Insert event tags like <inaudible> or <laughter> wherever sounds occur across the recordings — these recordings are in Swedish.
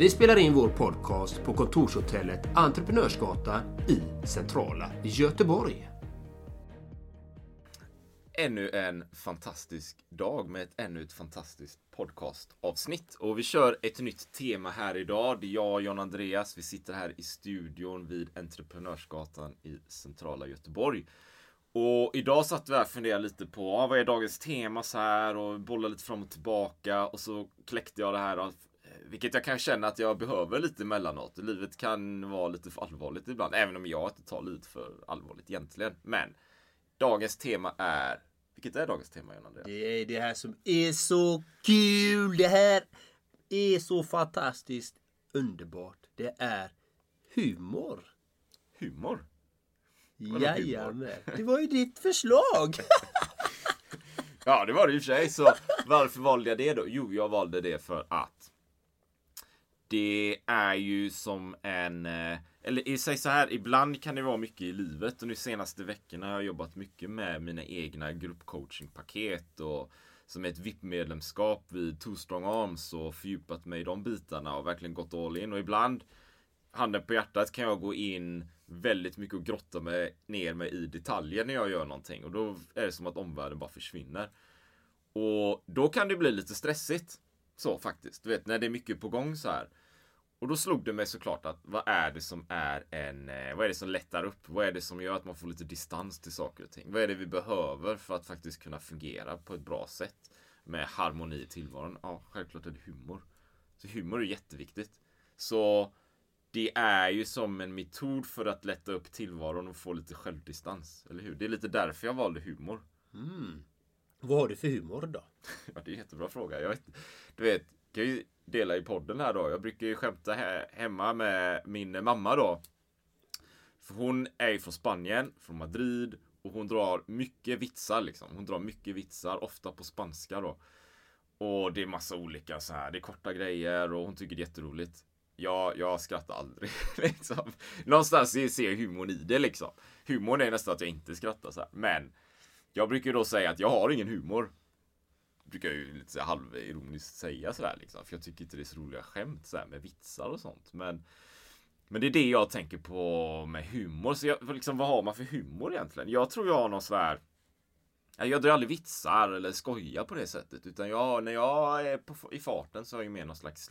Vi spelar in vår podcast på kontorshotellet Entreprenörsgatan i centrala Göteborg. Ännu en fantastisk dag med ett ännu ett fantastiskt podcastavsnitt. Och vi kör ett nytt tema här idag. Det är jag och John Andreas. Vi sitter här i studion vid Entreprenörsgatan i centrala Göteborg. Och idag satt vi här och funderade lite på ah, vad är dagens tema så här och bollade lite fram och tillbaka och så kläckte jag det här och vilket jag kan känna att jag behöver lite emellanåt. Livet kan vara lite för allvarligt ibland, även om jag inte tar livet för allvarligt egentligen. Men dagens tema är vilket är dagens tema, John Andreas? Det är det här som är så kul. Det här är så fantastiskt underbart. Det är humor. Humor? Jajamän. Det var ju ditt förslag. <laughs> ja, det var det i och för sig. Så varför valde jag det då? Jo, jag valde det för att det är ju som en eh, eller säg så här, ibland kan det vara mycket i livet och nu senaste veckorna har jag jobbat mycket med mina egna gruppcoachingpaket och som är ett VIP-medlemskap vid Two Strong Arms och fördjupat mig i de bitarna och verkligen gått all in och ibland handen på hjärtat kan jag gå in väldigt mycket och grotta mig ner mig i detaljer när jag gör någonting och då är det som att omvärlden bara försvinner. Och då kan det bli lite stressigt. Så faktiskt, du vet när det är mycket på gång så här. Och då slog det mig såklart att vad är det som är en, eh, vad är det som lättar upp? Vad är det som gör att man får lite distans till saker och ting? Vad är det vi behöver för att faktiskt kunna fungera på ett bra sätt? Med harmoni i tillvaron? Ja, självklart är det humor. Så humor är jätteviktigt. Så det är ju som en metod för att lätta upp tillvaron och få lite självdistans. Eller hur? Det är lite därför jag valde humor. Mm. Vad har du för humor då? <laughs> ja, det är en jättebra fråga. Jag vet, du vet, kan ju dela i podden här då. Jag brukar ju skämta he hemma med min mamma då. För hon är ju från Spanien, från Madrid och hon drar mycket vitsar liksom. Hon drar mycket vitsar, ofta på spanska då. Och det är massa olika så här, det är korta grejer och hon tycker det är jätteroligt. Ja, jag skrattar aldrig. <laughs> Liksom. Någonstans ser jag humorn i det liksom. Humorn är nästan att jag inte skrattar så här. Men jag brukar då säga att jag har ingen humor brukar jag ju lite halvironiskt säga sådär liksom. För jag tycker inte det är så roliga skämt sådär med vitsar och sånt. Men, men det är det jag tänker på med humor. Så jag, liksom, vad har man för humor egentligen? Jag tror jag har någon sådär jag drar aldrig vitsar eller skojar på det sättet. Utan jag, när jag är på, i farten så har jag mer någon slags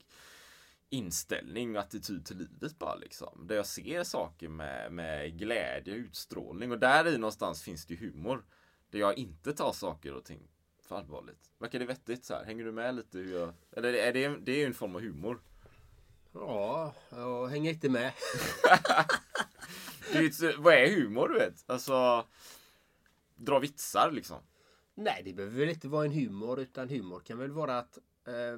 inställning och attityd till livet bara liksom. Där jag ser saker med, med glädje och utstrålning och där i någonstans finns det humor. Där jag inte tar saker och ting för allvarligt. Verkar det vettigt så här? Hänger du med lite hur jag... Eller är det, det är ju en form av humor. Ja, Ja, jag hänger inte med. <laughs> Är ju vad är humor du vet? Alltså, dra vitsar liksom. Nej, det behöver väl inte vara en humor. Utan humor kan väl vara att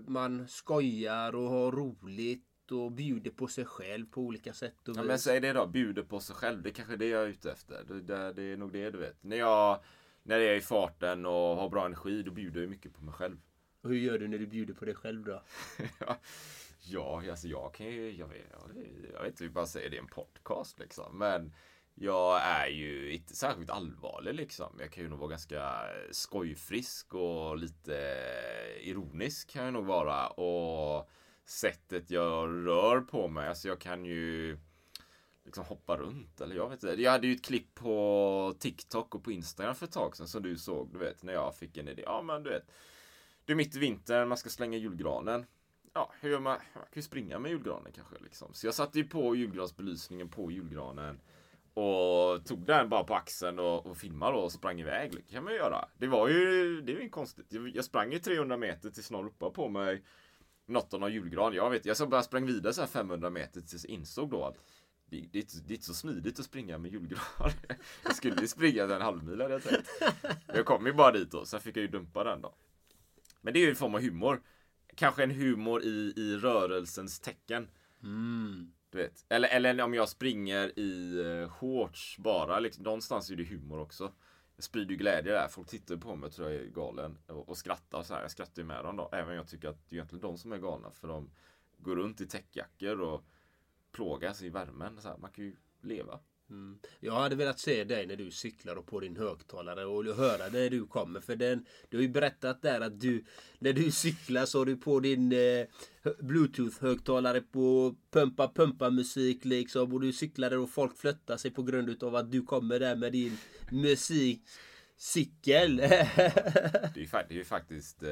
man skojar och har roligt och bjuder på sig själv på olika sätt och Ja, vis. men säg det då, bjuder på sig själv. Det är kanske det jag är ute efter. Det, det, det är nog det du vet. När jag, när jag är i farten och har bra energi, då bjuder jag mycket på mig själv. Och hur gör du när du bjuder på dig själv då? <laughs> ja, alltså jag kan ju, jag vet, jag vet, jag vet inte hur man säger det i en podcast liksom. Men jag är ju inte särskilt allvarlig liksom. Jag kan ju nog vara ganska eh, skojfrisk och lite eh, ironisk kan jag nog vara. Och sättet jag rör på mig, alltså jag kan ju liksom hoppa runt eller jag vet inte. Jag hade ju ett klipp på TikTok och på Instagram för ett tag sedan som du såg, du vet, när jag fick en idé. Ja, men du vet. Det är mitt i vintern, man ska slänga julgranen. Ja, hur gör man? Man kan ju springa med julgranen kanske liksom. Så jag satte ju på julgransbelysningen på julgranen. Och tog den bara på axeln och, och filmade och sprang iväg. Det kan man ju göra. Det var ju, det är ju konstigt. Jag, sprang ju 300 meter tills någon ropade på mig något av någon julgran. Jag vet, jag så bara sprang vidare så här 500 meter tills jag insåg då att det, det, är inte, det är inte så smidigt att springa med julgran. <laughs> Jag skulle ju springa en halvmil hade jag tänkt. Jag kom ju bara dit då, sen fick jag ju dumpa den då. Men det är ju en form av humor. Kanske en humor i, i rörelsens tecken. Mm. Du vet. Eller, eller om jag springer i eh, shorts bara. Liksom, någonstans är det humor också. Jag sprider ju glädje där. Folk tittar på mig och tror jag är galen. Och, och skrattar så här. Jag skrattar ju med dem då. Även om jag tycker att det är egentligen de som är galna. För de går runt i täckjackor och plågas i värmen. Så här. Man kan ju leva. Jag hade velat se dig när du cyklar och på din högtalare och höra där du kommer. För den, du har ju berättat där att du, när du cyklar så har du på din eh, bluetooth-högtalare på pumpa pumpa musik liksom. Och du cyklar där och folk flyttar sig på grund av att du kommer där med din musikcykel. Det är ju, det är ju faktiskt eh,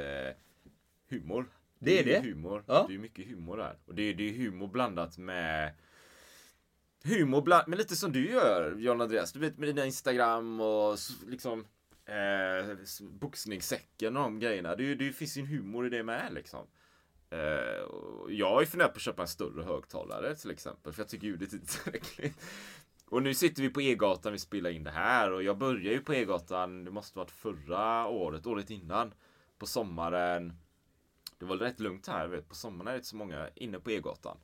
humor. Det är ju det? Humor. Ja. Det är mycket humor där. Och det är, det är humor blandat med Humor bland, men lite som du gör John Andreas. Du vet med dina Instagram och liksom eh, boxningssäcken och de grejerna. Det, det finns ju en humor i det med liksom. Eh, jag har ju funderat på att köpa en större högtalare till exempel. För jag tycker ljudet är inte <laughs> tillräckligt. Och nu sitter vi på E-gatan, vi spelar in det här. Och jag började ju på E-gatan, det måste varit förra året, året innan. På sommaren. Det var rätt lugnt här, vet. på sommaren är det inte så många inne på E-gatan.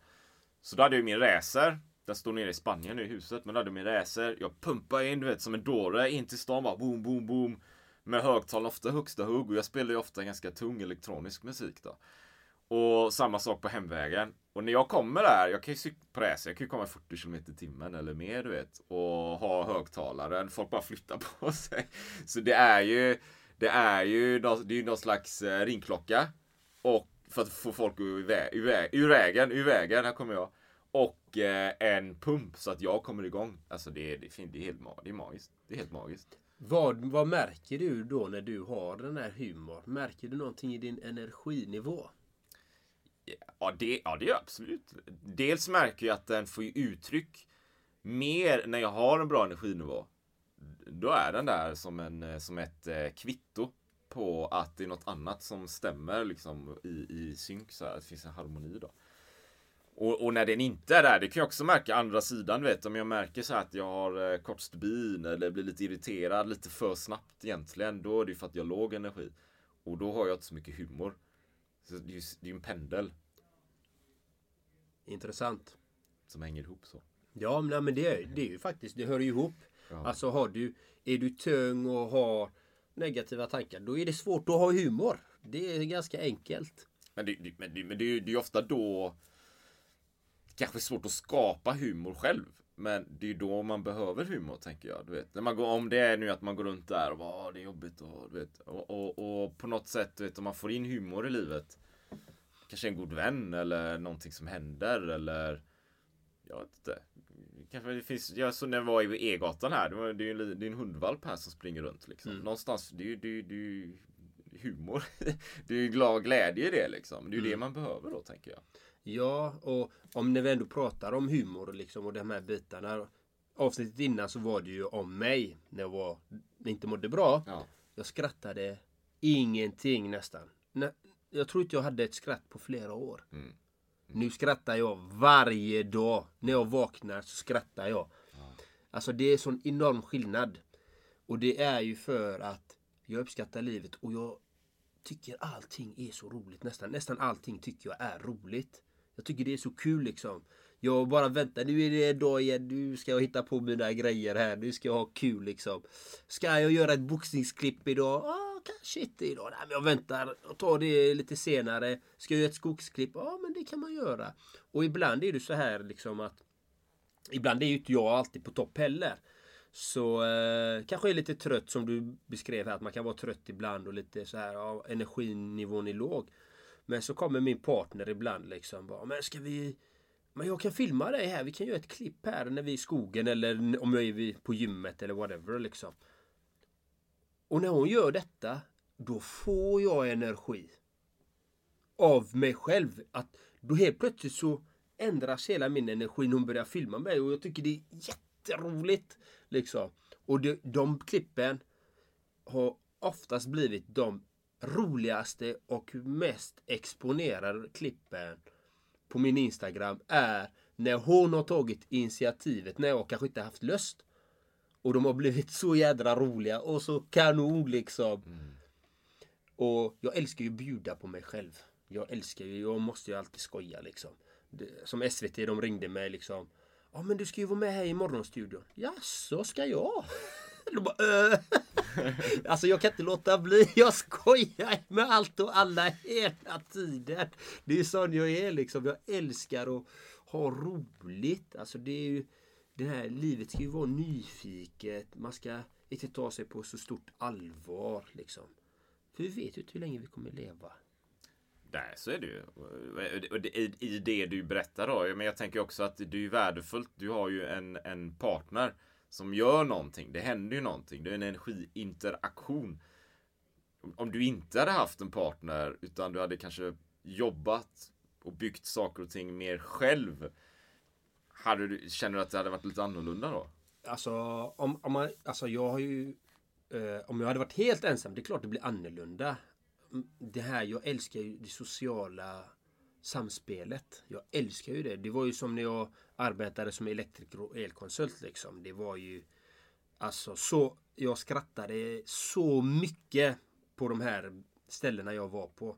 Så då hade jag min racer. Den står nere i Spanien nu i huset. Men då hade min racer. Jag pumpar in, du vet, som en dåre in till stan. Bara boom, boom, boom. Med högtalare ofta högsta hugg. Och jag spelar ju ofta ganska tung elektronisk musik då. Och samma sak på hemvägen. Och när jag kommer där, jag kan ju cykla på racer, jag kan ju komma 40 km i timmen eller mer du vet. Och ha högtalaren, folk bara flyttar <laughs> på sig. Så det är ju, det är ju, det är ju någon slags eh, ringklocka. Och för att få folk ur, vä- ur, vä- ur vägen, ur vägen, här kommer jag. Och eh, en pump så att jag kommer igång. Alltså det är, det är, det är helt det är magiskt. Det är helt magiskt. vad, vad märker du då när du har den här humor? Märker du någonting i din energinivå? Ja det, ja, det gör jag absolut. Dels märker jag att den får uttryck mer när jag har en bra energinivå. Då är den där som, en, som ett eh, kvitto på att det är något annat som stämmer liksom i, i synk så här. Att det finns en harmoni då. Och, och när den inte är där, det kan jag också märka andra sidan, vet. Om jag märker så här att jag har eh, kort stubin eller blir lite irriterad lite för snabbt egentligen. Då är det ju för att jag har låg energi. Och då har jag inte så mycket humor. Så det är ju det är en pendel Intressant. som hänger ihop så. Ja, men, nej, men det, är, det är ju faktiskt, det hör ju ihop. Alltså har du, är du tung och har negativa tankar, då är det svårt att ha humor. Det är ganska enkelt. Men det, det, men det, men det, det är ju ofta då kanske svårt att skapa humor själv. Men det är ju då man behöver humor tänker jag. Du vet. När man går, om det är nu att man går runt där och bara "Åh, det är jobbigt och, du vet, och, och, och på något sätt, du vet, om man får in humor i livet. Kanske en god vän eller någonting som händer eller jag vet inte. Kanske det finns, jag så när jag var i E-gatan här, det, var, det är ju en, li- det är en hundvalp här som springer runt liksom. Någonstans, det är ju det, är det är humor. <laughs> det är ju glad glädje i det liksom. Det är ju det man behöver då tänker jag. Ja, och om när vi ändå pratar om humor och, liksom, och de här bitarna. Avsnittet innan så var det ju om mig när jag var, inte mådde bra. Ja. Jag skrattade ingenting nästan. Nä, jag tror inte jag hade ett skratt på flera år. Nu skrattar jag varje dag. När jag vaknar så skrattar jag. Alltså det är sån enorm skillnad. Och det är ju för att jag uppskattar livet och jag tycker allting är så roligt. Nästan, nästan allting tycker jag är roligt. Jag tycker det är så kul liksom. Jag bara väntar, nu är det dag igen, nu ska jag hitta på mina grejer här, nu ska jag ha kul liksom. Ska jag göra ett boxningsklipp idag? Ah, kanske inte idag. Nej, men jag väntar och tar det lite senare. Ska jag göra ett skogsklipp? Ja, men det kan man göra. Och ibland är det så här liksom att Ibland är ju inte jag alltid på topp heller. Så eh, kanske är lite trött som du beskrev här. Att man kan vara trött ibland och lite så här. Ja, energinivån är låg. Men så kommer min partner ibland liksom. Bara, men ska vi... Men jag kan filma dig här. Vi kan göra ett klipp här när vi är i skogen eller om jag är på gymmet eller whatever liksom. Och när hon gör detta. Då får jag energi. Av mig själv. Att då helt plötsligt så ändras hela min energi när hon börjar filma mig och jag tycker det är jätteroligt. Liksom. Och det, de klippen har oftast blivit de roligaste och mest exponerade klippen på min Instagram är när hon har tagit initiativet när jag kanske inte haft lust. Och de har blivit så jädra roliga och så kanon liksom. Mm. Och jag älskar ju bjuda på mig själv. Jag älskar ju, jag måste ju alltid skoja liksom som SVT, de ringde mig liksom. Ja men du ska ju vara med här i morgonstudion. Ja så ska jag? De bara, äh. <laughs> Alltså jag kan inte låta bli. <laughs> Jag skojar med allt och alla hela tiden. Det är sån jag är liksom. Jag älskar att ha roligt. Alltså det är ju det här livet ska ju vara nyfiket. Man ska inte ta sig på så stort allvar liksom. För vi vet ju inte hur länge vi kommer leva. Nej, så är det ju. I det du berättar då. Men jag tänker också att det är värdefullt. Du har ju en, en partner som gör någonting. Det händer ju någonting. Det är en energiinteraktion. Om du inte hade haft en partner utan du hade kanske jobbat och byggt saker och ting mer själv. Hade du, känner du att det hade varit lite annorlunda då? Alltså, om, om man, alltså jag har ju eh, om jag hade varit helt ensam, det är klart det blir annorlunda mm, det här, jag älskar ju det sociala samspelet. Jag älskar ju det. Det var ju som när jag arbetade som elektriker och elkonsult liksom. Det var ju alltså så. Jag skrattade så mycket på de här ställena jag var på.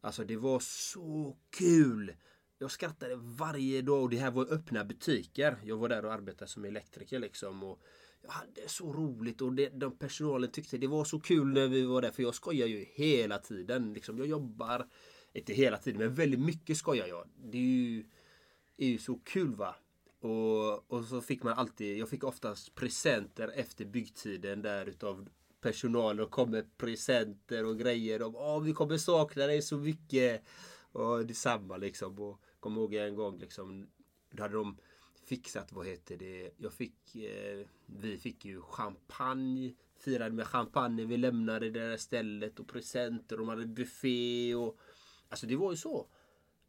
Alltså det var så kul. Jag skrattade varje dag och det här var öppna butiker. Jag var där och arbetade som elektriker liksom. Och jag hade så roligt och det, de personalen tyckte det var så kul när vi var där. För jag skojar ju hela tiden. Liksom, jag jobbar, inte hela tiden, men väldigt mycket skojar jag. Det är ju, är ju så kul va. Och, och så fick man alltid, jag fick oftast presenter efter byggtiden där utav personal och kom med presenter och grejer. Och, Åh, vi kommer sakna dig så mycket. Och detsamma liksom. Och kom ihåg en gång liksom. Då hade de fixat, vad heter det, jag fick, eh, vi fick ju champagne, firade med champagne, vi lämnade det där stället och presenter, de hade buffé och Alltså det var ju så.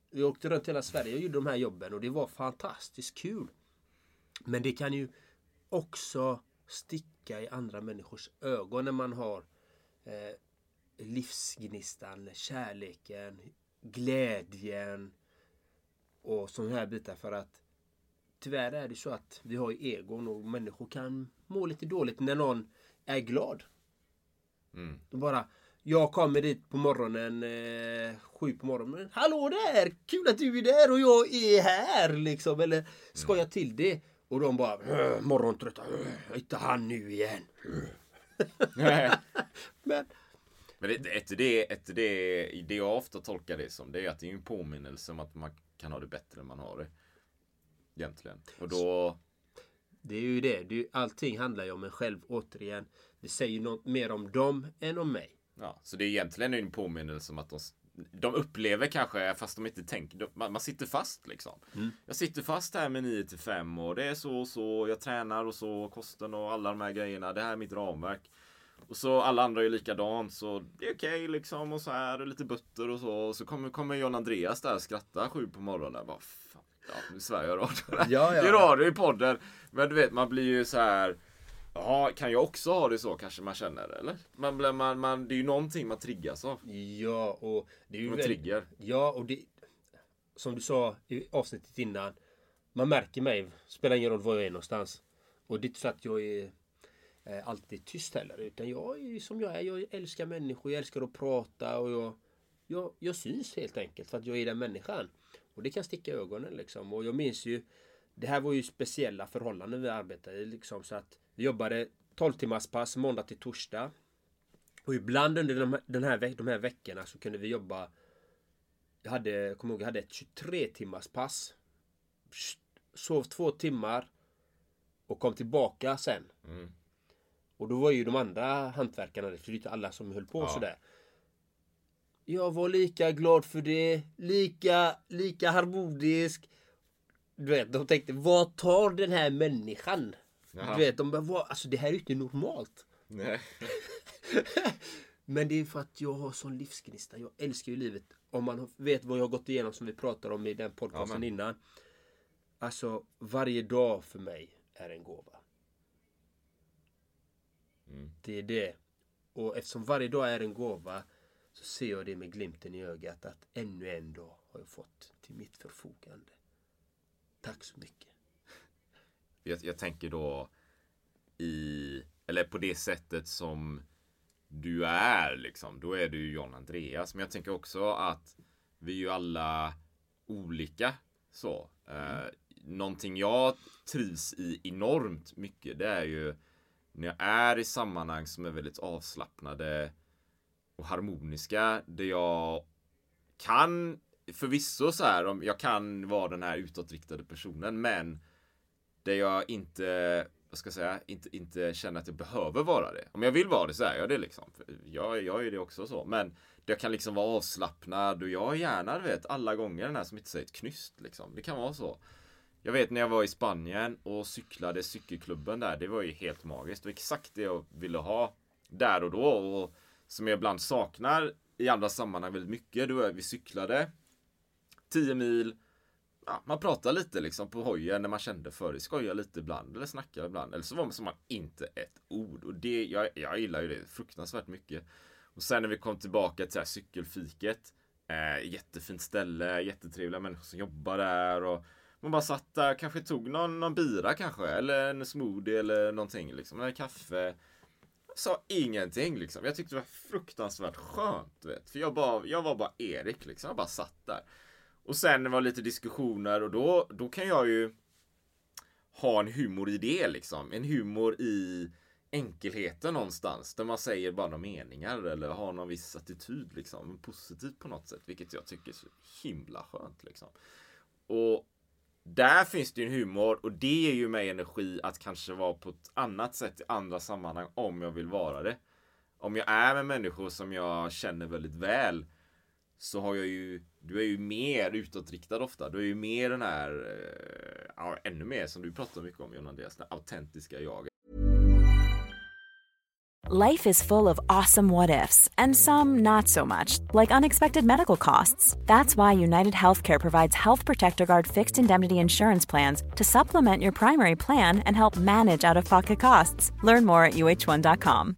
Vi åkte runt hela Sverige och gjorde de här jobben och det var fantastiskt kul. Men det kan ju också sticka i andra människors ögon när man har eh, livsgnistan, kärleken, glädjen och sådana här bitar för att tyvärr är det så att vi har ju egon och människor kan må lite dåligt när någon är glad. Mm. bara jag kommer dit på morgonen, eh, sju på morgonen. Hallå där! Kul att du är där och jag är här liksom. Eller ska jag till det? Och de bara morgontrötta. Inte han nu igen. <laughs> Men men det, ett, det, ett, det, det jag ofta tolkar det som, det är att det är en påminnelse om att man kan ha det bättre än man har det. Egentligen. Och då... Det är ju det. allting handlar ju om en själv återigen. Det säger något mer om dem än om mig. Ja, så det är egentligen en påminnelse om att de, de upplever kanske, fast de inte tänker, man, man sitter fast liksom. Mm. Jag sitter fast här med 9 till 5 och det är så och så, jag tränar och så, kosten och alla de här grejerna. Det här är mitt ramverk. Och så alla andra är likadant så det är okej okay, liksom och så här och lite butter och så. Och så kommer, kommer John Andreas där och skrattar sju på morgonen. Bara, Ja, nu svär jag radio. Ja, ja. Det är radio i podden. Men du vet, man blir ju så här. Ja, kan jag också ha det så kanske man känner eller? Man, man, man, det är ju någonting man triggas av. Ja, och det är ju väldigt, trigger. Ja, och det som du sa i avsnittet innan. Man märker mig. Spelar ingen roll var jag är någonstans. Och det är inte så att jag är eh, alltid tyst heller. Utan jag är som jag är. Jag älskar människor. Jag älskar att prata. Och jag, jag, jag syns helt enkelt för att jag är den människan. Och det kan sticka i ögonen liksom. Och jag minns ju Det här var ju speciella förhållanden vi arbetade i liksom. Så att vi jobbade 12 timmars pass måndag till torsdag. Och ibland under de, den här, de här veckorna så kunde vi jobba Jag hade, jag kommer ihåg, jag hade ett 23 timmars pass. Sov två timmar. Och kom tillbaka sen. Och då var ju de andra hantverkarna, det är inte alla som höll på Ja. sådär. Jag var lika glad för det. Lika, lika harmonisk. Du vet, de tänkte, vad tar den här människan? Jaha. Du vet, de bara, vad, alltså det här är ju inte normalt. Nej. <laughs> Men det är för att jag har sån livsgnista. Jag älskar ju livet. Om man vet vad jag har gått igenom som vi pratade om i den podcasten Ja, men- innan. Alltså varje dag för mig är en gåva. Mm. Det är det. Och eftersom varje dag är en gåva så ser jag det med glimten i ögat att ännu en dag har jag fått till mitt förfogande. Tack så mycket. Jag, jag tänker då i, eller på det sättet som du är liksom. Då är du ju John Andreas. Men jag tänker också att vi är ju alla olika så. Eh, någonting jag trivs i enormt mycket det är ju när jag är i sammanhang som är väldigt avslappnade och harmoniska där jag kan förvisso så här om jag kan vara den här utåtriktade personen men där jag inte, vad ska jag säga, inte, inte känner att jag behöver vara det. Om jag vill vara det så är jag det liksom. Jag, jag är det också så. Men jag kan liksom vara avslappnad och jag är gärna, du vet, alla gånger den här som inte säger ett knyst liksom. Det kan vara så. Jag vet när jag var i Spanien och cyklade cykelklubben där. Det var ju helt magiskt. Det var exakt det jag ville ha där och då. Och som jag ibland saknar i andra sammanhang väldigt mycket. Då är vi cyklade 10 mil. Ja, man pratade lite liksom på hojen när man kände för det. Skojade lite ibland eller snackade ibland. Eller så var man som man inte ett ord. Och det, jag, jag gillar ju det fruktansvärt mycket. Och sen när vi kom tillbaka till här cykelfiket. Eh, jättefint ställe, jättetrevliga människor som jobbar där. Och man bara satt där, kanske tog någon, någon bira kanske. Eller en smoothie eller någonting liksom. Eller kaffe. Sa ingenting liksom. Jag tyckte det var fruktansvärt skönt. Vet. För jag, bara, jag var bara Erik liksom. Jag bara satt där. Och sen det var lite diskussioner och då, då kan jag ju ha en humor i det liksom. En humor i enkelheten någonstans. Där man säger bara några meningar eller har någon viss attityd liksom. Positivt på något sätt. Vilket jag tycker är så himla skönt liksom. Och där finns det ju en humor och det ger ju mig energi att kanske vara på ett annat sätt i andra sammanhang om jag vill vara det. Om jag är med människor som jag känner väldigt väl så har jag ju, du är ju mer utåtriktad ofta. Du är ju mer den här, eh, ja, ännu mer som du pratar mycket om John Andreas, det autentiska jag. Life is full of awesome what ifs, and some not so much, like unexpected medical costs. That's why United Healthcare provides Health Protector Guard fixed indemnity insurance plans to supplement your primary plan and help manage out of pocket costs. Learn more at uh1.com.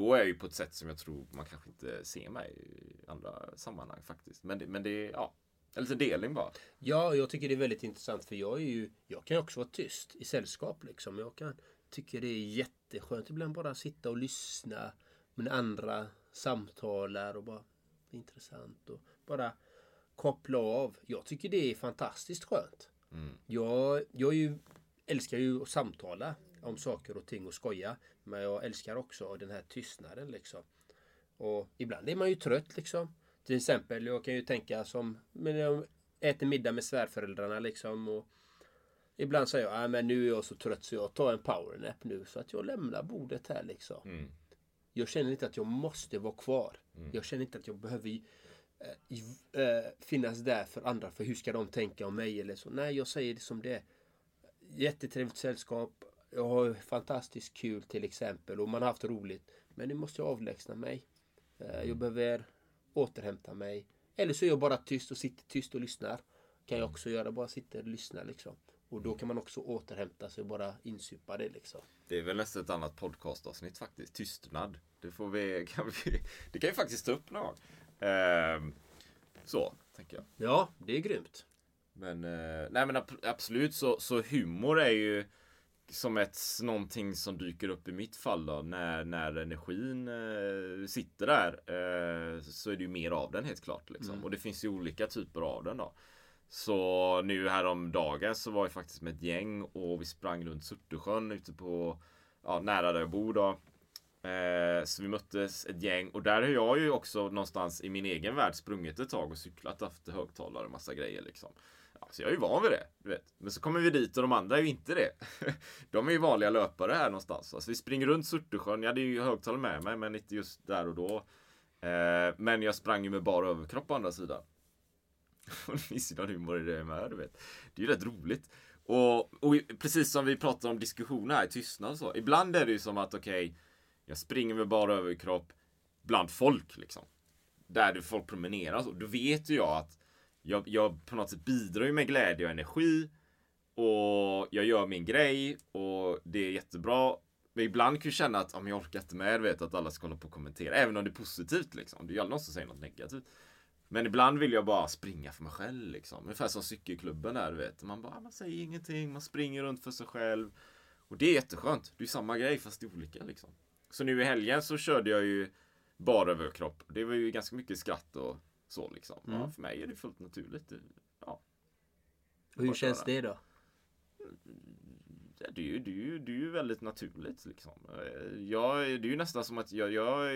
Då är jag ju på ett sätt som jag tror man kanske inte ser mig i andra sammanhang faktiskt. Men det, men det ja, en liten delning bara. Ja, jag tycker det är väldigt intressant för jag är ju Jag kan ju också vara tyst i sällskap liksom. Jag kan tycka det är jätteskönt ibland bara sitta och lyssna. Men andra samtalar och bara intressant och bara koppla av. Jag tycker det är fantastiskt skönt. Jag, jag är ju, älskar ju att samtala om saker och ting och skoja. Men jag älskar också den här tystnaden liksom. Och ibland är man ju trött liksom. Till exempel, jag kan ju tänka som men jag äter middag med svärföräldrarna liksom. Och ibland säger jag, "Nej, men nu är jag så trött så jag tar en powernap nu. Så att jag lämnar bordet här liksom. Jag Jag känner inte att jag måste vara kvar. Jag känner inte att jag behöver eh, i- eh, finnas där för andra. För hur ska de tänka om mig eller så. Nej, jag säger det som det är. Jättetrevligt sällskap. Jag har fantastiskt kul till exempel och man har haft roligt. Men nu måste jag avlägsna mig. Eh, Jag behöver återhämta mig. Eller så är jag bara tyst och sitter tyst och lyssnar. Kan jag också göra. Bara sitter och lyssnar liksom. Och då kan man också återhämta sig och bara insupa det liksom. Det är väl nästan ett annat podcastavsnitt faktiskt. Tystnad. Det får vi, <laughs> kan vi, det kan vi faktiskt ta upp någon gång. Ehm, så, tänker jag. Ja, det är grymt. Men, eh, nej men ab- absolut så, så humor är ju som ett, någonting som dyker upp i mitt fall då. När, när energin eh, sitter där eh, så är det ju mer av den helt klart. Liksom. Och det finns ju olika typer av den då. Så nu häromdagen så var jag faktiskt med ett gäng och vi sprang runt Surtesjön ute på, ja, nära där jag bor då. Eh, så vi möttes ett gäng och där har jag ju också någonstans i min egen värld sprungit ett tag och cyklat, haft högtalare och massa grejer liksom. Så jag är ju van vid det, du vet. Men så kommer vi dit och de andra är ju inte det. <laughs> De är ju vanliga löpare här någonstans. Alltså vi springer runt Surtesjön, jag hade ju högtalare med mig men inte just där och då. Eh, men jag sprang ju med bara överkropp på andra sidan. <laughs> Och det finns ju någon humor i det med, du vet. Det är ju rätt roligt. Och, och precis som vi pratar om diskussioner här, tystnad och så. Ibland är det ju som att okej, jag springer med bara överkropp bland folk liksom. Där folk promenerar så. Då vet ju jag att jag, jag på något sätt bidrar ju med glädje och energi. Och jag gör min grej och det är jättebra. Men ibland kan jag känna att om jag orkar inte med, vet, att alla ska hålla på och kommentera. Även om det är positivt liksom. Det är ju aldrig någon som säger något negativt. Men ibland vill jag bara springa för mig själv liksom. Ungefär som cykelklubben där, du vet. Man bara, ah, man säger ingenting, man springer runt för sig själv. Och det är jätteskönt. Det är ju samma grej fast det är olika liksom. Så nu i helgen så körde jag ju bara överkropp. Det var ju ganska mycket skratt och så liksom. Ja, för mig är det fullt naturligt. Ja, Och hur känns det då? det är ju, det är ju, det är ju väldigt naturligt liksom. Eh, Jag, det är ju nästan som att jag, jag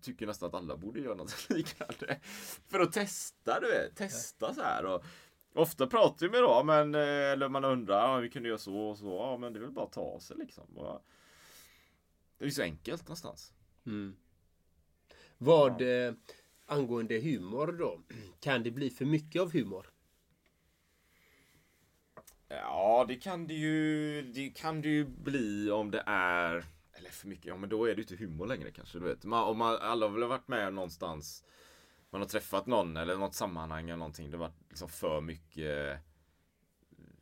tycker nästan att alla borde göra något <laughs> liknande. För att testa, du vet. Testa så här. Och ofta pratar vi med då, men, eh, eller man undrar, ja, vi kunde göra så och så. Ja, men det är väl bara att ta sig liksom. Det är ju så enkelt någonstans. Vad eh, angående humor då? Kan det bli för mycket av humor? Ja, det kan det ju, det kan det ju bli om det är, eller för mycket, ja men då är det ju inte humor längre kanske, du vet. Man, om man, alla har väl varit med någonstans, man har träffat någon eller något sammanhang eller någonting, det har varit liksom för mycket,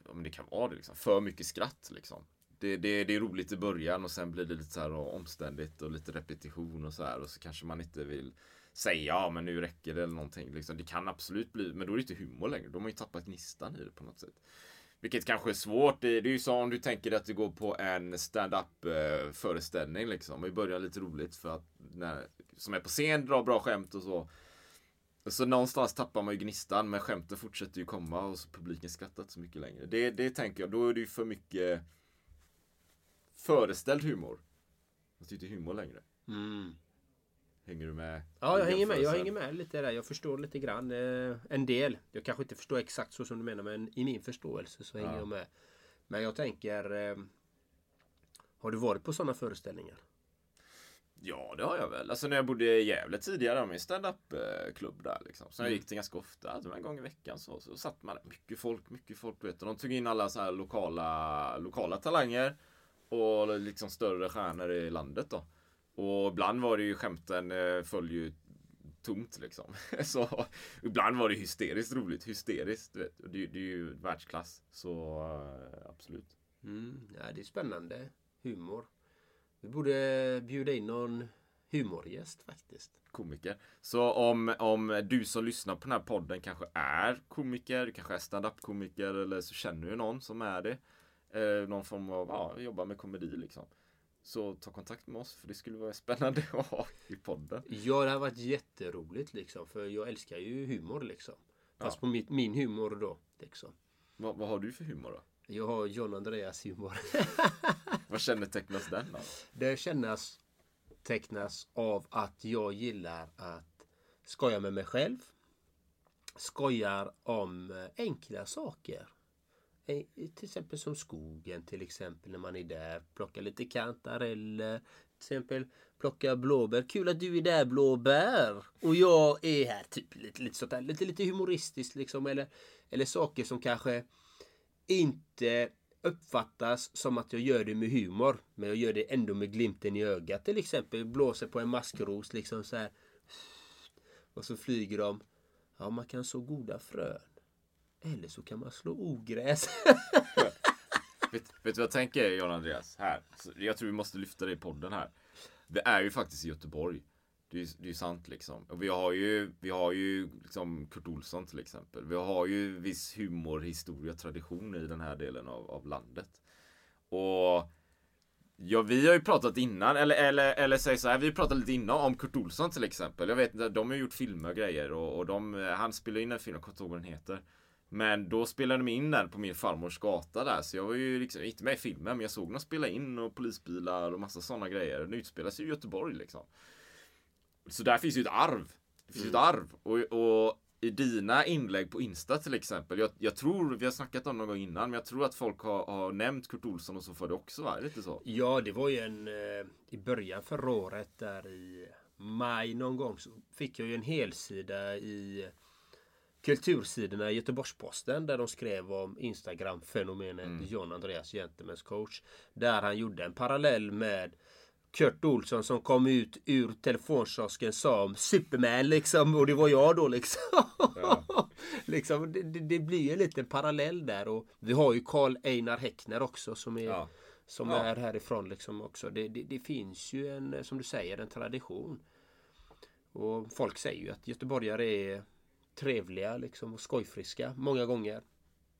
om det kan vara det liksom, för mycket skratt liksom. Det, det, det är roligt i början och sen blir det lite så här omständigt och lite repetition och så här och så kanske man inte vill säga ja men nu räcker det eller någonting. Liksom, det kan absolut bli, men då är det inte humor längre. Då har man ju tappat gnistan i det på något sätt. Vilket kanske är svårt. Det, är ju så om du tänker att du går på en stand-up eh, föreställning liksom. Vi i början lite roligt för att när, som är på scen drar bra skämt och så. Så någonstans tappar man ju gnistan men skämten fortsätter ju komma och så publiken skrattar inte så mycket längre. Det, det tänker jag, då är det ju för mycket föreställd humor. Det är inte humor längre. Mm. Hänger du med? Ja, jag hänger med. Jag hänger med lite där. Jag förstår lite grann. Eh, en del. Jag kanske inte förstår exakt så som du menar men i min förståelse så hänger jag med. Men jag tänker... Eh, har du varit på sådana föreställningar? Ja, det har jag väl. Alltså när jag bodde i Gävle tidigare, har vi en stand-up eh, klubb där liksom. Så jag gick till ganska ofta, alltså en gång i veckan så, så satt man där. Mycket folk, mycket folk vet du. De tog in alla så här lokala, lokala talanger och liksom större stjärnor i landet då. Och ibland var det ju skämten eh, föll ju tomt liksom. <laughs> så ibland var det hysteriskt roligt, hysteriskt. Du vet. Och Det, det är ju världsklass. Så eh, absolut. Mm, ja, det är spännande. Humor. Vi borde bjuda in någon humorgäst faktiskt. komiker. Så om, om du som lyssnar på den här podden kanske är komiker, kanske är stand-up-komiker eller så känner du någon som är det. Eh, någon form av, ja, jobbar med komedi liksom. Så ta kontakt med oss för det skulle vara spännande <laughs> att ha i podden. Ja, det har varit jätteroligt liksom. För jag älskar ju humor liksom. Fast på mitt, min humor då. Liksom. Vad, vad har du för humor då? Jag har John Andreas humor. <laughs> Vad kännetecknas den då? Det kännas tecknas av att jag gillar att skoja med mig själv. Skojar om eh, enkla saker. Eh, till exempel som skogen till exempel när man är där. Plockar lite kantareller. Till exempel plocka blåbär. Kul att du är där blåbär. Och jag är här. Typ lite, lite sånt där. Lite, lite humoristiskt liksom. Eller, eller saker som kanske inte uppfattas som att jag gör det med humor. Men jag gör det ändå med glimten i ögat. Till exempel blåser på en maskros liksom så här. Och så flyger de. Ja, man kan så goda frön. Eller så kan man slå ogräs. <laughs> Vet, vet du vad jag tänker John Andreas? Här. Jag tror vi måste lyfta det i podden här. Det är ju faktiskt i Göteborg. Det är ju det är sant liksom. Och vi har ju, vi har ju liksom Kurt Olsson till exempel. Vi har ju viss humor, historia, tradition i den här delen av, av landet. Och Ja, vi har ju pratat innan, eller, eller, eller säg så här, vi har pratat lite innan om Kurt Olsson till exempel. Jag vet inte, de har gjort filmer och grejer och, och de, eh, han spelar in en film, jag kommer inte ihåg vad den heter. Men då spelade de in den på min farmors gata där, så jag var ju liksom inte med i filmen, men jag såg dem spela in och polisbilar och massa sådana grejer. Den utspelar sig i Göteborg liksom. Så där finns ju ett arv. Det finns ju ett arv. Och, och i dina inlägg på Insta till exempel. Jag, jag tror, vi har snackat om det någon gång innan, men jag tror att folk har, har nämnt Kurt Olsson och så för det också va? Är det inte så? Ja, det var ju en... Eh, I början förra året, där i maj någon gång, så fick jag ju en helsida i kultursidorna i Göteborgs-Posten där de skrev om Instagram-fenomenet John Andreas Gentlemans coach. Där han gjorde en parallell med Kurt Olsson som kom ut ur telefonkiosken som Superman liksom. Och det var jag då liksom. <laughs> liksom det, det, blir en liten parallell där. Och vi har ju Karl Einar Häckner också som är Ja. som Ja. är härifrån liksom också. Det, det, det finns ju en, som du säger, en tradition. Och folk säger ju att göteborgare är trevliga liksom och skojfriska många gånger.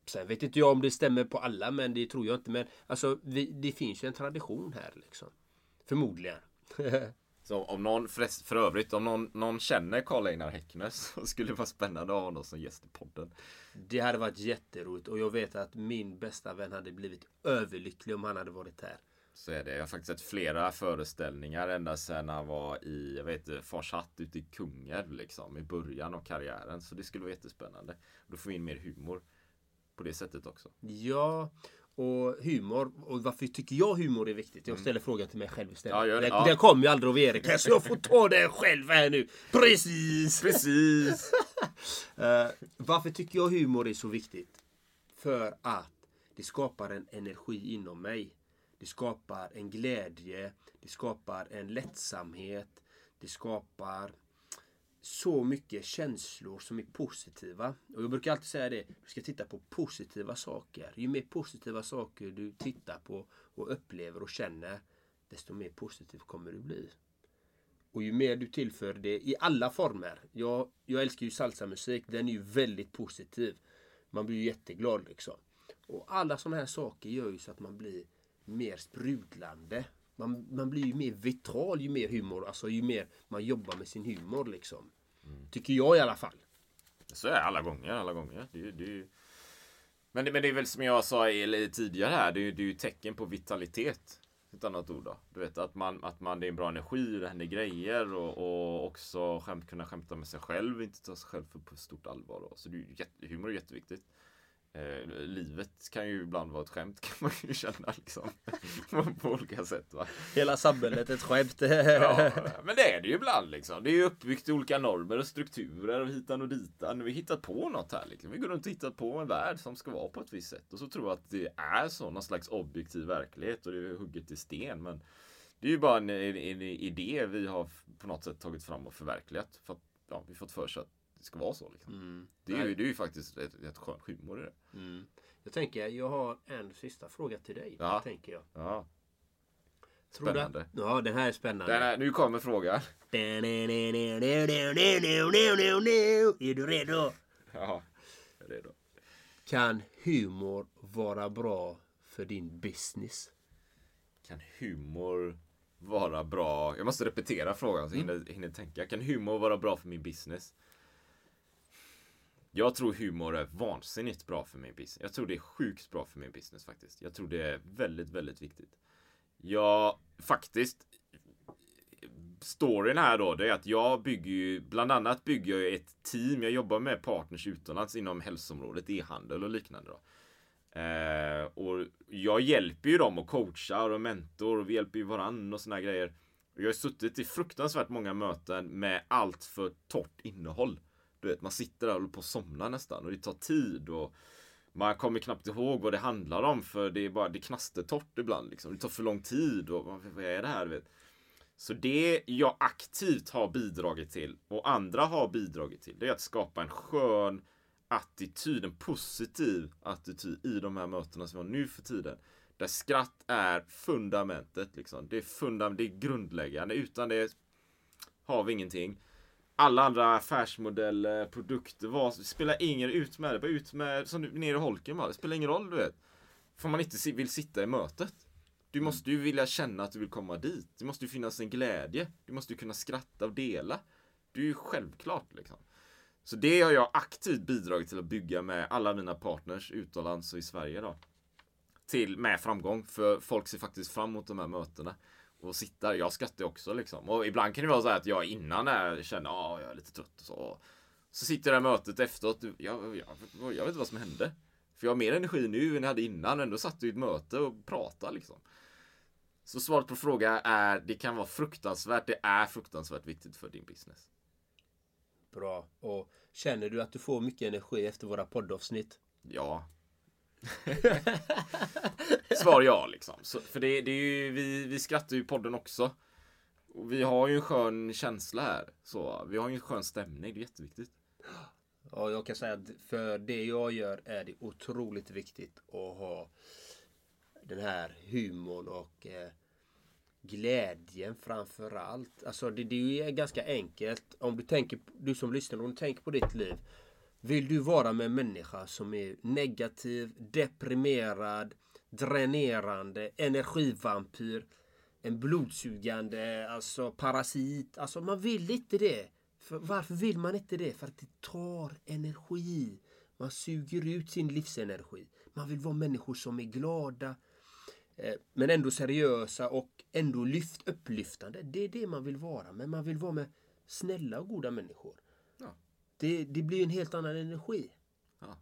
Sen vet inte jag om det stämmer på alla men det tror jag inte. Men alltså vi, det finns ju en tradition här liksom. Förmodligen. <laughs> Så om någon, för, övrigt, om någon, någon känner Karl Einar Häckner så skulle det vara spännande att ha honom som gäst i podden. det hade varit jätteroligt och jag vet att min bästa vän hade blivit överlycklig om han hade varit här. Så är det. Jag har faktiskt sett flera föreställningar ända sedan han var i, jag vet inte, Fars hatt ute i Kungälv liksom. I början av karriären. Så det skulle vara jättespännande. Då får vi in mer humor. På det sättet också. Ja, och humor. Och varför tycker jag humor är viktigt? Jag ställer frågan till mig själv istället. Mm. Ja, gör det. Den, Ja. den kommer ju aldrig av Erik. Så jag får ta den själv här nu. Precis! Precis! <laughs> Eh, varför tycker jag humor är så viktigt? För att det skapar en energi inom mig. Det skapar en glädje. Det skapar en lättsamhet. Det skapar så mycket känslor som är positiva. Och jag brukar alltid säga det, du ska titta på positiva saker. Ju mer positiva saker du tittar på och upplever och känner, desto mer positiv kommer du bli. Och ju mer du tillför det i alla former. Jag, jag älskar ju salsamusik. Den är ju väldigt positiv. Man blir ju jätteglad liksom. Och alla sådana här saker gör ju så att man blir mer sprudlande. Man, man blir ju mer vital ju mer humor, alltså ju mer man jobbar med sin humor liksom. Tycker jag i alla fall. Så är det alla gånger, alla gånger. Det, det, men, det, men det är väl som jag sa tidigare här, det är, det är ju tecken på vitalitet. Ett annat ord då. Du vet att man, att man det är en bra energi, det händer grejer och, och också skämt, kunna skämta med sig själv, inte ta sig själv för på stort allvar. Då. Så det är jätte, humor är jätteviktigt. Eh, livet kan ju ibland vara ett skämt <laughs> kan man ju känna liksom. på olika sätt va. Hela samhället ett skämt. <laughs> Ja, men det är det ju ibland liksom. Det är ju uppbyggt i olika normer och strukturer och hitan och ditan. Vi har hittat på något här liksom. Vi går runt och hittar på en värld som ska vara på ett visst sätt. Och så tror jag att det är så, någon slags objektiv verklighet och det är hugget i sten. Men det är ju bara en, en, en idé vi har på något sätt tagit fram och förverkligat. För att ja, vi fått för sig att ska vara så. Liksom. Det, är ju, det är ju faktiskt ett, ett skön humor i det. Jag tänker, jag har en sista fråga till dig. Ja. Tänker jag. Ja. Tror du- Spännande. Ja, den här är spännande. Den är, nu kommer frågan. <laughs> Är du redo? Ja, jag är redo. Kan humor vara bra för din business? Kan humor vara bra? Jag måste repetera frågan så jag hinner, hinner tänka. Kan humor vara bra för min business? Jag tror humor är vansinnigt bra för min business. Jag tror det är sjukt bra för min business faktiskt. Jag tror det är väldigt, väldigt viktigt. Jag faktiskt storyn här då, det är att jag bygger ju, bland annat bygger jag ett team. Jag jobbar med partners utomlands inom hälsoområdet, e-handel och liknande då. Eh, och jag hjälper ju dem och coachar och mentor och vi hjälper ju varandra och såna grejer. Jag har suttit i fruktansvärt många möten med allt för torrt innehåll. Du vet, man sitter där och håller på att somna nästan och det tar tid och man kommer knappt ihåg vad det handlar om för det är bara det knastertorrt ibland liksom. Det tar för lång tid och vad är det här? Vet? Så det jag aktivt har bidragit till och andra har bidragit till det är att skapa en skön attityd, en positiv attityd i de här mötena som vi har nu för tiden. Där skratt är fundamentet liksom. Det är fundament, det är grundläggande. Utan det har vi ingenting. Alla andra affärsmodeller, produkter, vad, spelar ingen ut med det. Bara ut med, som ner i holken bara. Det spelar ingen roll du vet. För man inte vill sitta i mötet. Du måste ju vilja känna att du vill komma dit. Det måste ju finnas en glädje. Du måste ju kunna skratta och dela. Det är ju självklart liksom. Så det har jag aktivt bidragit till att bygga med alla mina partners utomlands och i Sverige då. Till med framgång, för folk ser faktiskt fram emot de här mötena. Och sitter, jag skrattar också liksom. Och ibland kan det vara så att jag innan är, känner att jag är lite trött och så. Så sitter jag i mötet efteråt, jag, jag, jag vet inte vad som hände. För jag har mer energi nu än jag hade innan, ändå satt i ett möte och pratade liksom. Så svaret på frågan är, det kan vara fruktansvärt, det är fruktansvärt viktigt för din business. Bra. Och känner du att du får mycket energi efter våra poddavsnitt? Ja. <laughs> Svar ja liksom. Så, för det, det är ju, vi, vi skrattar ju i podden också. Och vi har ju en skön känsla här. Så vi har ju en skön stämning, det är jätteviktigt. Ja, jag kan säga att för det jag gör är det otroligt viktigt att ha den här humorn och eh, glädjen framför allt. Alltså det, det är ganska enkelt. Om du tänker, du som lyssnar, om du tänker på ditt liv. Vill du vara med en människa som är negativ, deprimerad, dränerande, energivampyr, en blodsugande, alltså parasit. Alltså man vill inte det. För varför vill man inte det? För att det tar energi. Man suger ut sin livsenergi. Man vill vara människor som är glada, eh, men ändå seriösa och ändå lyft, upplyftande. Det är det man vill vara. Men man vill vara med snälla och goda människor. Det, det blir en helt annan energi. Ja.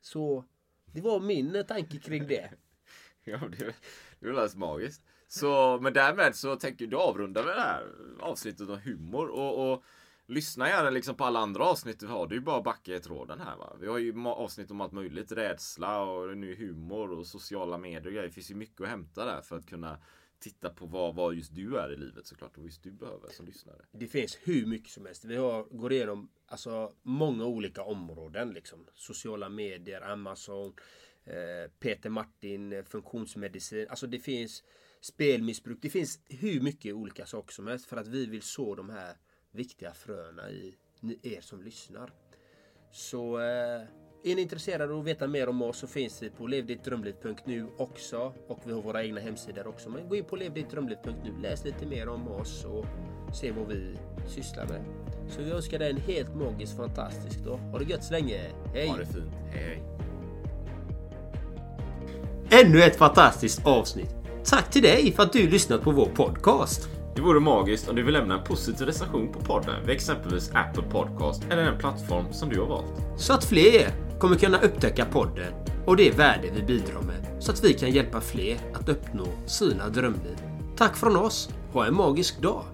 Så det var min tanke kring det. <laughs> ja, det, det var alldeles magiskt. Så, men därmed så tänker du avrunda med det här avsnittet om humor. och, och Lyssna gärna liksom på alla andra avsnitt vi har. Det är ju bara att backa i tråden här va. Vi har ju avsnitt om allt möjligt. Rädsla och nu humor och sociala medier och grejer. Det finns ju mycket att hämta där för att kunna titta på vad, vad just du är i livet såklart. Och vad just du behöver som lyssnare. Det finns hur mycket som helst. Vi har, går igenom alltså, många olika områden. Liksom. Sociala medier, Amazon, eh, Peter Martin, eh, funktionsmedicin. Alltså det finns spelmissbruk. Det finns hur mycket olika saker som helst för att vi vill så de här viktiga fröna i er som lyssnar. Så eh, är ni intresserade av att veta mer om oss så finns vi på levdittdrömliv.nu också och vi har våra egna hemsidor också. Men gå in på levdittdrömliv.nu, läs lite mer om oss och se vad vi sysslar med. Så vi önskar dig en helt magisk fantastisk dag. Ha det gött så länge. Hej! Ha det fint. Hej hej! Ännu ett fantastiskt avsnitt. Tack till dig för att du lyssnat på vår podcast. Det vore magiskt om du vill lämna en positiv recension på podden vid exempelvis Apple Podcast eller den plattform som du har valt. Så att fler kommer kunna upptäcka podden och det värde vi bidrar med så att vi kan hjälpa fler att uppnå sina drömliv. Tack från oss. Ha en magisk dag!